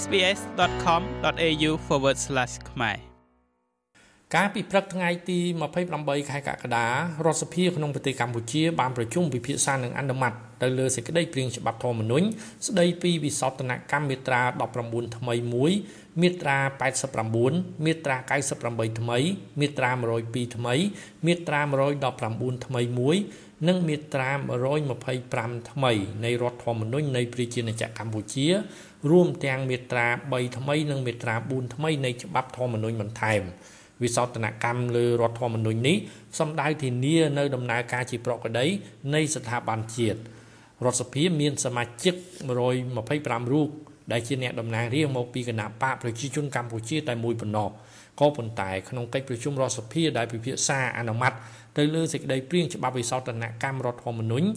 sbs.com.au/ ខ្មែរកាលពីព្រឹកថ្ងៃទី28ខែកក្កដារដ្ឋសភាក្នុងប្រទេសកម្ពុជាបានប្រជុំពិភាក្សានិងអនុម័តទៅលើសេចក្តីព្រាងច្បាប់ធម្មនុញ្ញស្តីពីវិសោធនកម្មមាត្រា19ថ្មីមួយមាត្រា89មាត្រា98ថ្មី មាត្រា102ថ្មី មាត្រា119ថ្មីមួយនិងមាត្រា125ថ្មីនៃរដ្ឋធម្មនុញ្ញនៃប្រជាណាចក្រកម្ពុជា រួមទាំងមាត្រា3ថ្មីនិងមាត្រា4ថ្មីនៃច្បាប់ធម្មនុញ្ញបន្ថែមវិសោធនកម្មលើរដ្ឋធម្មនុញ្ញនេះសំដៅធានានៅដំណើរការជាប្រក្រតីនៃស្ថាប័នជាតិរដ្ឋសភាមានសមាជិក125រូបដែលជាអ្នកតំណាងរាស្ត្រមកពីគណៈបកប្រជាជនកម្ពុជាតែមួយប៉ុណ្ណោះក៏ប៉ុន្តែក្នុងកិច្ចប្រជុំរដ្ឋសភាដែលពិភាក្សាអនុម័តទៅលើសេចក្តីព្រាងច្បាប់វិសោធនកម្មរដ្ឋធម្មនុញ្ញ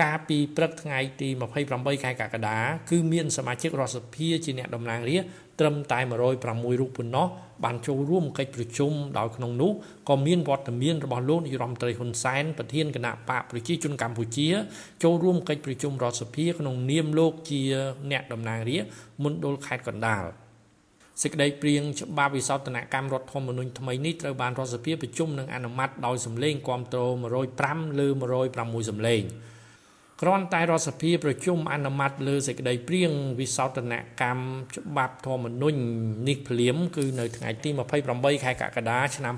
កាលពីព្រឹកថ្ងៃទី28ខែកក្កដាគឺមានសមាជិករដ្ឋសភាជាអ្នកតំណាងរាស្ត្រត្រឹមតែ106រូបប៉ុណ្ណោះបានចូលរួមកិច្ចប្រជុំដោយក្នុងនោះក៏មានវត្តមានរបស់លោកនាយរដ្ឋមន្ត្រីហ៊ុនសែនប្រធានគណៈបកប្រជាជនកម្ពុជា ចូលរួមកិច្ចប្រជុំរដ្ឋសភាក្នុងនាមលោកជាអ្នកតំណាងរាស្ត្រមណ្ឌលខេត្តកណ្ដាលសេចក្តីព្រៀងច្បាប់វិសោធនកម្មរដ្ឋធម្មនុញ្ញថ្មីនេះត្រូវបានរដ្ឋសភាប្រជុំនិងអនុម័តដោយសម្លេងគាំទ្រ105លើ106សម្លេង គ្រាន់តែរដ្ឋសភាប្រជុំអនុម័តលើសេចក្តីព្រៀងវិសោធនកម្មច្បាប់ធម្មនុញ្ញនេះភ្លាម គឺនៅថ្ងៃទី28ខែកក្កដាឆ្នាំ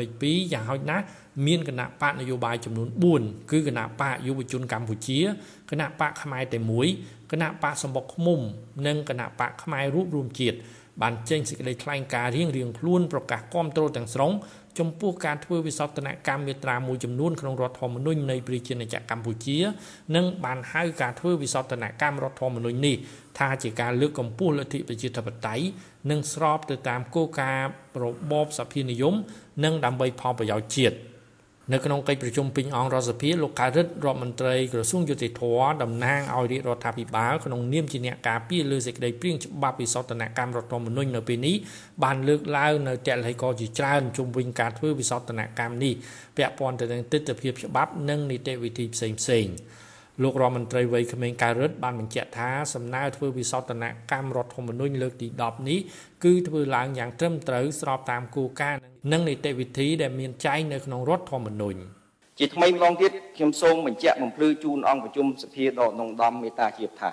2022យ៉ាងហោចណាស់មានគណៈបកនយោបាយចំនួន4គឺគណៈបកយុវជនកម្ពុជាគណៈបកខ្មែរតែមួយគណៈបកសម្បុកឃុំ និងគណៈបកខ្មែររួបរวมជាតិបានចេញសេចក្តីថ្លែងការណ៍រៀងរៀងខ្លួនប្រកាសគាំទ្រទាំងស្រុង ចំពោះការធ្វើវិសោធនកម្មមាត្រាមួយចំនួនក្នុងរដ្ឋធម្មនុញ្ញនៃប្រជាណាចក្រកម្ពុជានិងបានហៅការធ្វើវិសោធនកម្មរដ្ឋធម្មនុញ្ញនេះថាជាការលើកកម្ពស់លទ្ធិប្រជាធិបតេយ្យនិងស្របទៅតាមគោលការណ៍របបសភានិយម និងដើម្បីផលប្រយោជន៍ជាតិ។ នៅក្នុងកិច្ចប្រជុំពេញអង្គរដ្ឋសភាលោកកើតរិទ្ធរដ្ឋមន្ត្រីក្រសួងយុតិធធតំណាងឲ្យរាជរដ្ឋាភិបាលក្នុងនាមជាអ្នកការពារលើសេចក្តីព្រាងច្បាប់វិសោធនកម្មរដ្ឋធម្មនុញ្ញនៅពេលនេះបានលើកឡើងនៅតលហិកជាច្រើនជុំវិញការធ្វើវិសោធនកម្មនេះពាក់ព័ន្ធទៅនឹងទស្សនវិជ្ជាច្បាប់និងនីតិវិធីផ្សេងផ្សេង លោករដ្ឋមន្ត្រីវ័យក្មេងកៅរិទ្ធបានបញ្ជាក់ថាសំណើធ្វើវិសោធនកម្មរដ្ឋធម្មនុញ្ញលើកទី10នេះគឺធ្វើឡើងយ៉ាងត្រឹមត្រូវស្របតាមគោលការណ៍និងនីតិវិធីដែលមានចែងនៅក្នុងរដ្ឋធម្មនុញ្ញជាថ្មីម្ដងទៀតខ្ញុំសូមបញ្ជាក់បំភ្លឺជូនអង្គប្រជុំសភាដកនងដំមេតាជាថា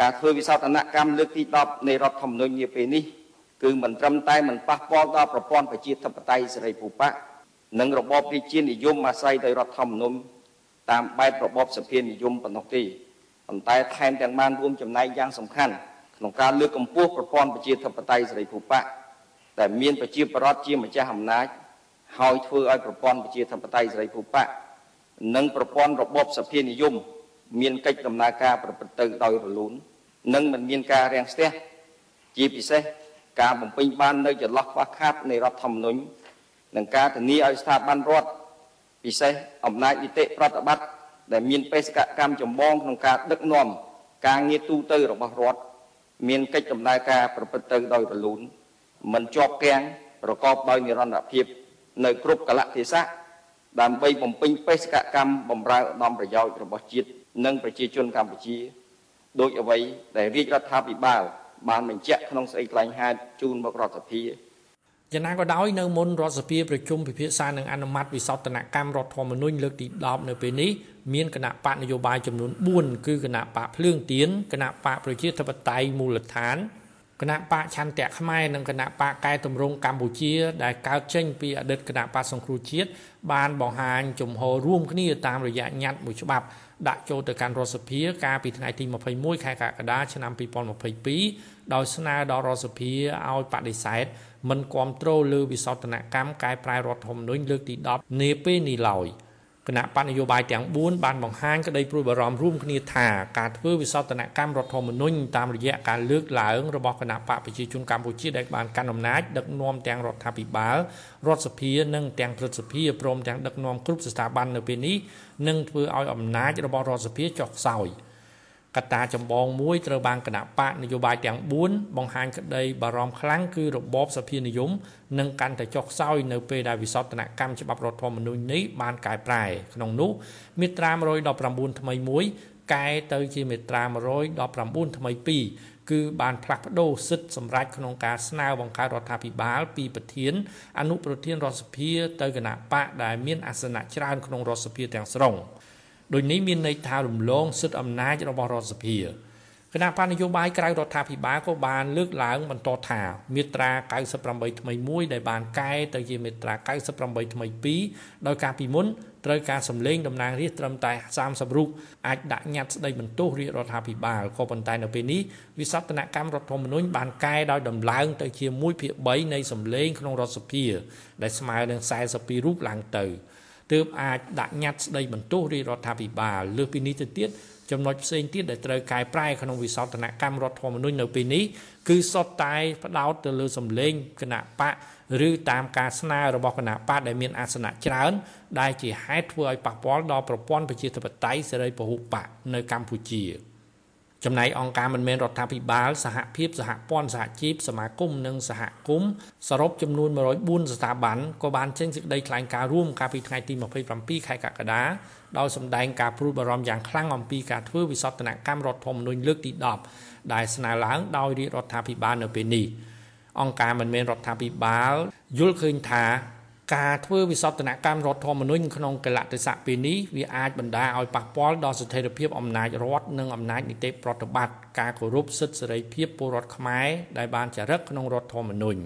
ការធ្វើវិសោធនកម្មលើកទី10នៃរដ្ឋធម្មនុញ្ញនាពេលនេះគឺមិនត្រឹមតែមិនប៉ះពាល់ដល់ប្រព័ន្ធប្រជាធិបតេយ្យសេរីភូប៉ានិងរបបរាជានិយមអាស្រ័យដោយរដ្ឋធម្មនុញ្ញ តាមបែបរបបសភានិយមប៉ុណ្ណោះទេប៉ុន្តែថែមទាំងបានរួមចំណែកយ៉ាងសំខាន់ក្នុងការលើកកម្ពស់ប្រព័ន្ធប្រជាធិបតេយ្យសេរីភូប៉ាដែលមានប្រជាប្រដ្ឋជាម្ចាស់អំណាចហើយធ្វើឲ្យប្រព័ន្ធប្រជាធិបតេយ្យសេរីភូប៉ានិងប្រព័ន្ធរបបសភានិយមមានកិច្ចដំណើរការប្រព្រឹត្តទៅដោយរលូននិងមិនមានការរាំងស្ទះជាពិសេសការបំពេញបាននៅចន្លោះខ្វះខាតនៃរដ្ឋធម្មនុញ្ញនិងការធានាឲ្យស្ថាប័នរដ្ឋ ពិសេសអំណាចនីតិប្រតិបត្តិដែលមានបេសកកម្មចម្បងក្នុងការដឹកនាំការងារទូទៅរបស់រដ្ឋមានកិច្ចដំណើរការប្រព្រឹត្តទៅដោយរលូនមិនជាប់គាំងប្រកបដោយនិរន្តរភាព នៅគ្រប់កលៈទេសៈដើម្បីបំពេញបេសកកម្មបម្រើឧត្តមប្រយោជន៍របស់ជាតិនិងប្រជាជនកម្ពុជាដោយអ្វីដែលរាជរដ្ឋាភិបាលបានបញ្ជាក់ក្នុងស្ដីថ្លែងហេតុជូនមករដ្ឋសភា យ៉ាងណាក៏ដោយនៅមុនរដ្ឋសភាប្រជុំពិភាក្សានឹងអនុម័តវិសោធនកម្មរដ្ឋធម្មនុញ្ញលើកទី10នៅពេលនេះមានគណៈបកនយោបាយចំនួន4គឺគណៈបកភ្លើងទៀនគណៈបកប្រជាធិបតេយ្យមូលដ្ឋាន គណៈបកឆន្ទៈខ្មែរនិងគណៈបកកែតម្រង់កម្ពុជា ដែលកើតចេញពីអតីតគណៈបកសង្គ្រោះជាតិបានបង្ហាញជំហររួមគ្នាតាមរយៈញត្តិមួយច្បាប់ដាក់ចូលទៅកាន់រដ្ឋសភាកាលពីថ្ងៃទី21ខែកក្កដាឆ្នាំ2022ដោយស្នើដល់រដ្ឋសភាឲ្យបដិសេធមិនគ្រប់គ្រងលើវិសោធនកម្មកែប្រែរដ្ឋធម្មនុញ្ញលើកទី10នាពេលនេះឡើយ គណៈបកនយោបាយទាំង4បានបង្ហាញក្តីព្រួយបារម្ភរួមគ្នាថាការធ្វើវិសោធនកម្មរដ្ឋធម្មនុញ្ញតាមរយៈការលើកឡើងរបស់គណៈបកប្រជាជនកម្ពុជាដែលបានកាន់អំណាចដឹកនាំទាំងរដ្ឋាភិបាលរដ្ឋសភានិងទាំងព្រឹទ្ធសភាព្រមទាំងដឹកនាំគ្រប់ស្ថាប័ននៅពេលនេះនឹងធ្វើឲ្យអំណាចរបស់រដ្ឋសភាចុះខ្សោយ កត្តាចម្បងមួយត្រូវបានគណៈបកនយោបាយទាំង4បង្ហាញក្តីបារម្ភខ្លាំងគឺរបបសភានិយមនឹងកាន់តែចុះខ្សោយនៅពេលដែលវិសោធនកម្មច្បាប់រដ្ឋធម្មនុញ្ញនេះបានកែប្រែក្នុងនោះមាត្រា119ថ្មីមួយកែទៅជាមាត្រា119ថ្មី2គឺបានផ្លាស់ប្ដូរសិទ្ធិសម្រាប់ក្នុងការស្នើបង្កើតរដ្ឋាភិបាលពីប្រធានអនុប្រធានរដ្ឋសភាទៅគណៈបកដែលមានអាសនៈច្រើនក្នុងរដ្ឋសភាទាំងស្រុង ដូចនេះមានន័យថារំលងសិទ្ធិអំណាចរបស់រដ្ឋសភាគណៈបញ្ញយោបាយក្រៅរដ្ឋាភិបាលក៏បានលើកឡើងបន្តថាមាត្រា98ថ្មីមួយដែលបានកែទៅជាមាត្រា98ថ្មី2ដោយការពីមុនត្រូវការសម្លេងតំណាងរាស្ត្រត្រឹមតែ30រូបអាចដាក់ញត្តិស្ដីបន្ទោសរាជរដ្ឋាភិបាលក៏ប៉ុន្តែនៅពេលនេះវិសោធនកម្មរដ្ឋធម្មនុញ្ញបានកែដោយដំឡើងទៅជា1ភាគ3នៃសម្លេងក្នុងរដ្ឋសភាដែលស្មើនឹង42រូបឡើងទៅ ទើបអាចដាក់ញត្តិស្ដីបន្ទោសរាជរដ្ឋាភិបាលលើសពីនេះទៅទៀតចំណុចផ្សេងទៀតដែលត្រូវកែប្រែក្នុងវិសោធនកម្មរដ្ឋធម្មនុញ្ញនៅពេលនេះគឺសុទ្ធតែផ្ដោតទៅលើសម្លេងគណៈបកឬតាមការស្នើរបស់គណៈបកដែលមានអាសនៈច្រើន ដែលជាហេតុធ្វើឲ្យប៉ះពាល់ដល់ប្រព័ន្ធប្រជាធិបតេយ្យសេរីពហុបកនៅកម្ពុជា។ ចំណែកអង្គការមិនមែនរដ្ឋាភិបាលសហភាពសហព័ន្ធសហជីពសមាគមនិងសហគមន៍សរុបចំនួន104ស្ថាប័នក៏បានចេញសេចក្តីថ្លែងការណ៍រួមកាលពីថ្ងៃទី27ខែកក្កដាដោយសម្ដែងការព្រួយបារម្ភយ៉ាងខ្លាំងអំពីការធ្វើវិសោធនកម្មរដ្ឋធម្មនុញ្ញលើកទី10ដែលស្នើឡើងដោយរាជរដ្ឋាភិបាលនៅពេលនេះអង្គការមិនមែនរដ្ឋាភិបាលយល់ឃើញថា ការធ្វើវិសោធនកម្មរដ្ឋធម្មនុញ្ញក្នុងកលៈទេសៈពេលនេះវាអាចបណ្ដាលឲ្យប៉ះពាល់ដល់ស្ថិរភាពអំណាចរដ្ឋនិងអំណាចនីតិប្រតិបត្តិការគោរពសិទ្ធិសេរីភាពពលរដ្ឋខ្មែរដែលបានចារឹកក្នុងរដ្ឋធម្មនុញ្ញ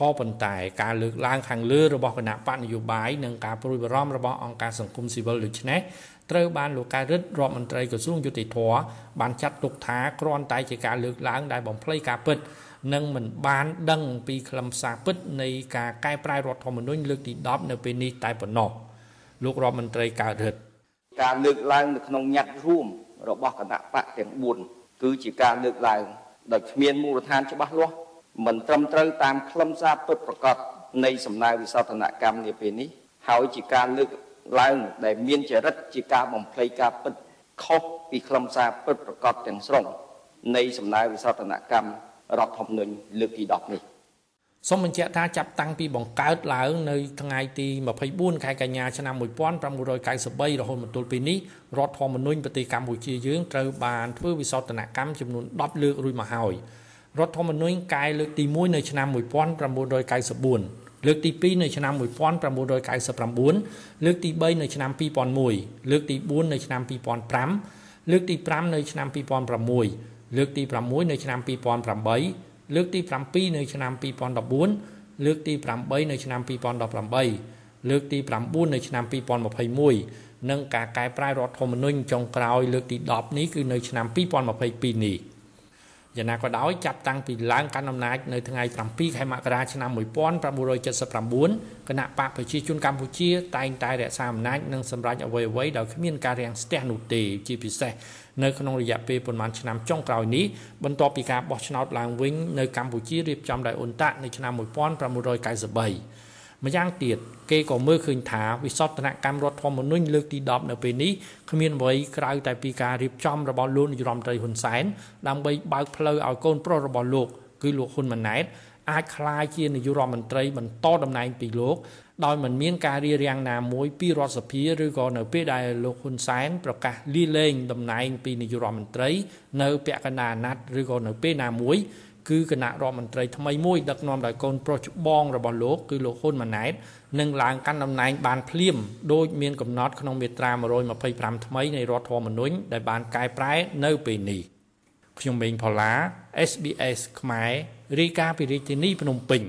ក៏ប៉ុន្តែការលើកឡើងខាងលើរបស់គណៈបកនយោបាយនិងការព្រួយបារម្ភរបស់អង្គការសង្គមស៊ីវិលដូចនេះត្រូវបានលោកកែរិទ្ធរដ្ឋមន្ត្រីក្រសួងយុតិធធបានចាត់ទុកថាគ្រាន់តែជាការលើកឡើងដែលបំភ្លៃការពិត និងមិនបានដឹងពីខ្លឹមសារពិតនៃការកែប្រែរដ្ឋធម្មនុញ្ញលើកទី10នៅពេលនេះតែប៉ុណ្ណោះលោករដ្ឋមន្ត្រីកើតរិទ្ធការលើកឡើងនៅក្នុងញត្តិរួមរបស់គណៈបកទាំង4គឺជាការលើកឡើងដោយគ្មានមូលដ្ឋានច្បាស់លាស់មិនត្រឹមត្រូវតាមខ្លឹមសារពិតប្រាកដនៃសំណើវិសោធនកម្មនាពេលនេះហើយជាការលើកឡើងដែលមានចរិតជាការបំភ្លៃការពិតខុសពីខ្លឹមសារពិតប្រាកដទាំងស្រុងនៃសំណើវិសោធនកម្ម រដ្ឋធម្មនុញ្ញលើកទី10នេះសូមបញ្ជាក់ថាចាប់តាំងពីបង្កើតឡើងនៅថ្ងៃទី24ខែកញ្ញាឆ្នាំ1993រហូតមកទល់ពេលនេះរដ្ឋធម្មនុញ្ញប្រទេសកម្ពុជាយើងត្រូវបានធ្វើវិសោធនកម្មចំនួន10លើករួចមកហើយរដ្ឋធម្មនុញ្ញកែលើកទី1នៅឆ្នាំ1994លើកទី2នៅឆ្នាំ1999លើកទី3នៅឆ្នាំ2001លើកទី4នៅឆ្នាំ2005លើកទី5នៅឆ្នាំ2006 លើកទី6នៅឆ្នាំ2008លើកទី7នៅឆ្នាំ2014លើកទី8នៅឆ្នាំ2018លើកទី9នៅឆ្នាំ2021និងការកែប្រែរដ្ឋធម្មនុញ្ញចុងក្រោយលើកទី10នេះគឺនៅឆ្នាំ2022នេះ យ៉ាងណាក៏ដោយចាប់តាំងពីឡើងកាន់អំណាចនៅថ្ងៃ7ខែមករាឆ្នាំ1979គណៈបកប្រជាជនកម្ពុជា តែងតែរក្សាអំណាចនិងសម្រេចអ្វីៗដោយគ្មានការរាំងស្ទះនោះទេជាពិសេសនៅក្នុងរយៈពេលប្រមាណឆ្នាំចុងក្រោយនេះបន្ទាប់ពីការបោះឆ្នោតឡើងវិញនៅកម្ពុជារៀបចំដោយអ៊ុនតាក់នៅឆ្នាំ1993 ម្យ៉ាងទៀតគេក៏មើលឃើញថាវិសោធនកម្មរដ្ឋធម្មនុញ្ញលើកទី10នៅពេលនេះគ្មានអ្វីក្រៅតែពីការរៀបចំរបស់លោកនាយរដ្ឋមន្ត្រីហ៊ុនសែនដើម្បីបើកផ្លូវឲ្យកូនប្រុសរបស់លោកគឺលោកហ៊ុនម៉ាណែតអាចក្លាយជានាយករដ្ឋមន្ត្រីបន្តតំណែងពីលោកដោយមិនមានការរៀបរៀងណាមួយពីរដ្ឋសភាឬក៏នៅពេលដែលលោកហ៊ុនសែនប្រកាសលាលែងតំណែងពីនាយករដ្ឋមន្ត្រីនៅពាក់កណ្ដាលអាណត្តិឬក៏នៅពេលណាមួយ គឺគណៈរដ្ឋមន្ត្រីថ្មីមួយដឹកនាំដោយកូនប្រុសច្បងរបស់លោកគឺលោកហ៊ុនម៉ាណែតនឹងឡើងកាន់តំណែងបានភ្លាមដោយមានកំណត់ក្នុងមាត្រា125ថ្មីនៃរដ្ឋធម្មនុញ្ញដែលបានកែប្រែនៅពេលនេះខ្ញុំមេងផល្លា SBS ខ្មែររាយការណ៍ពីរាជធានីភ្នំពេញ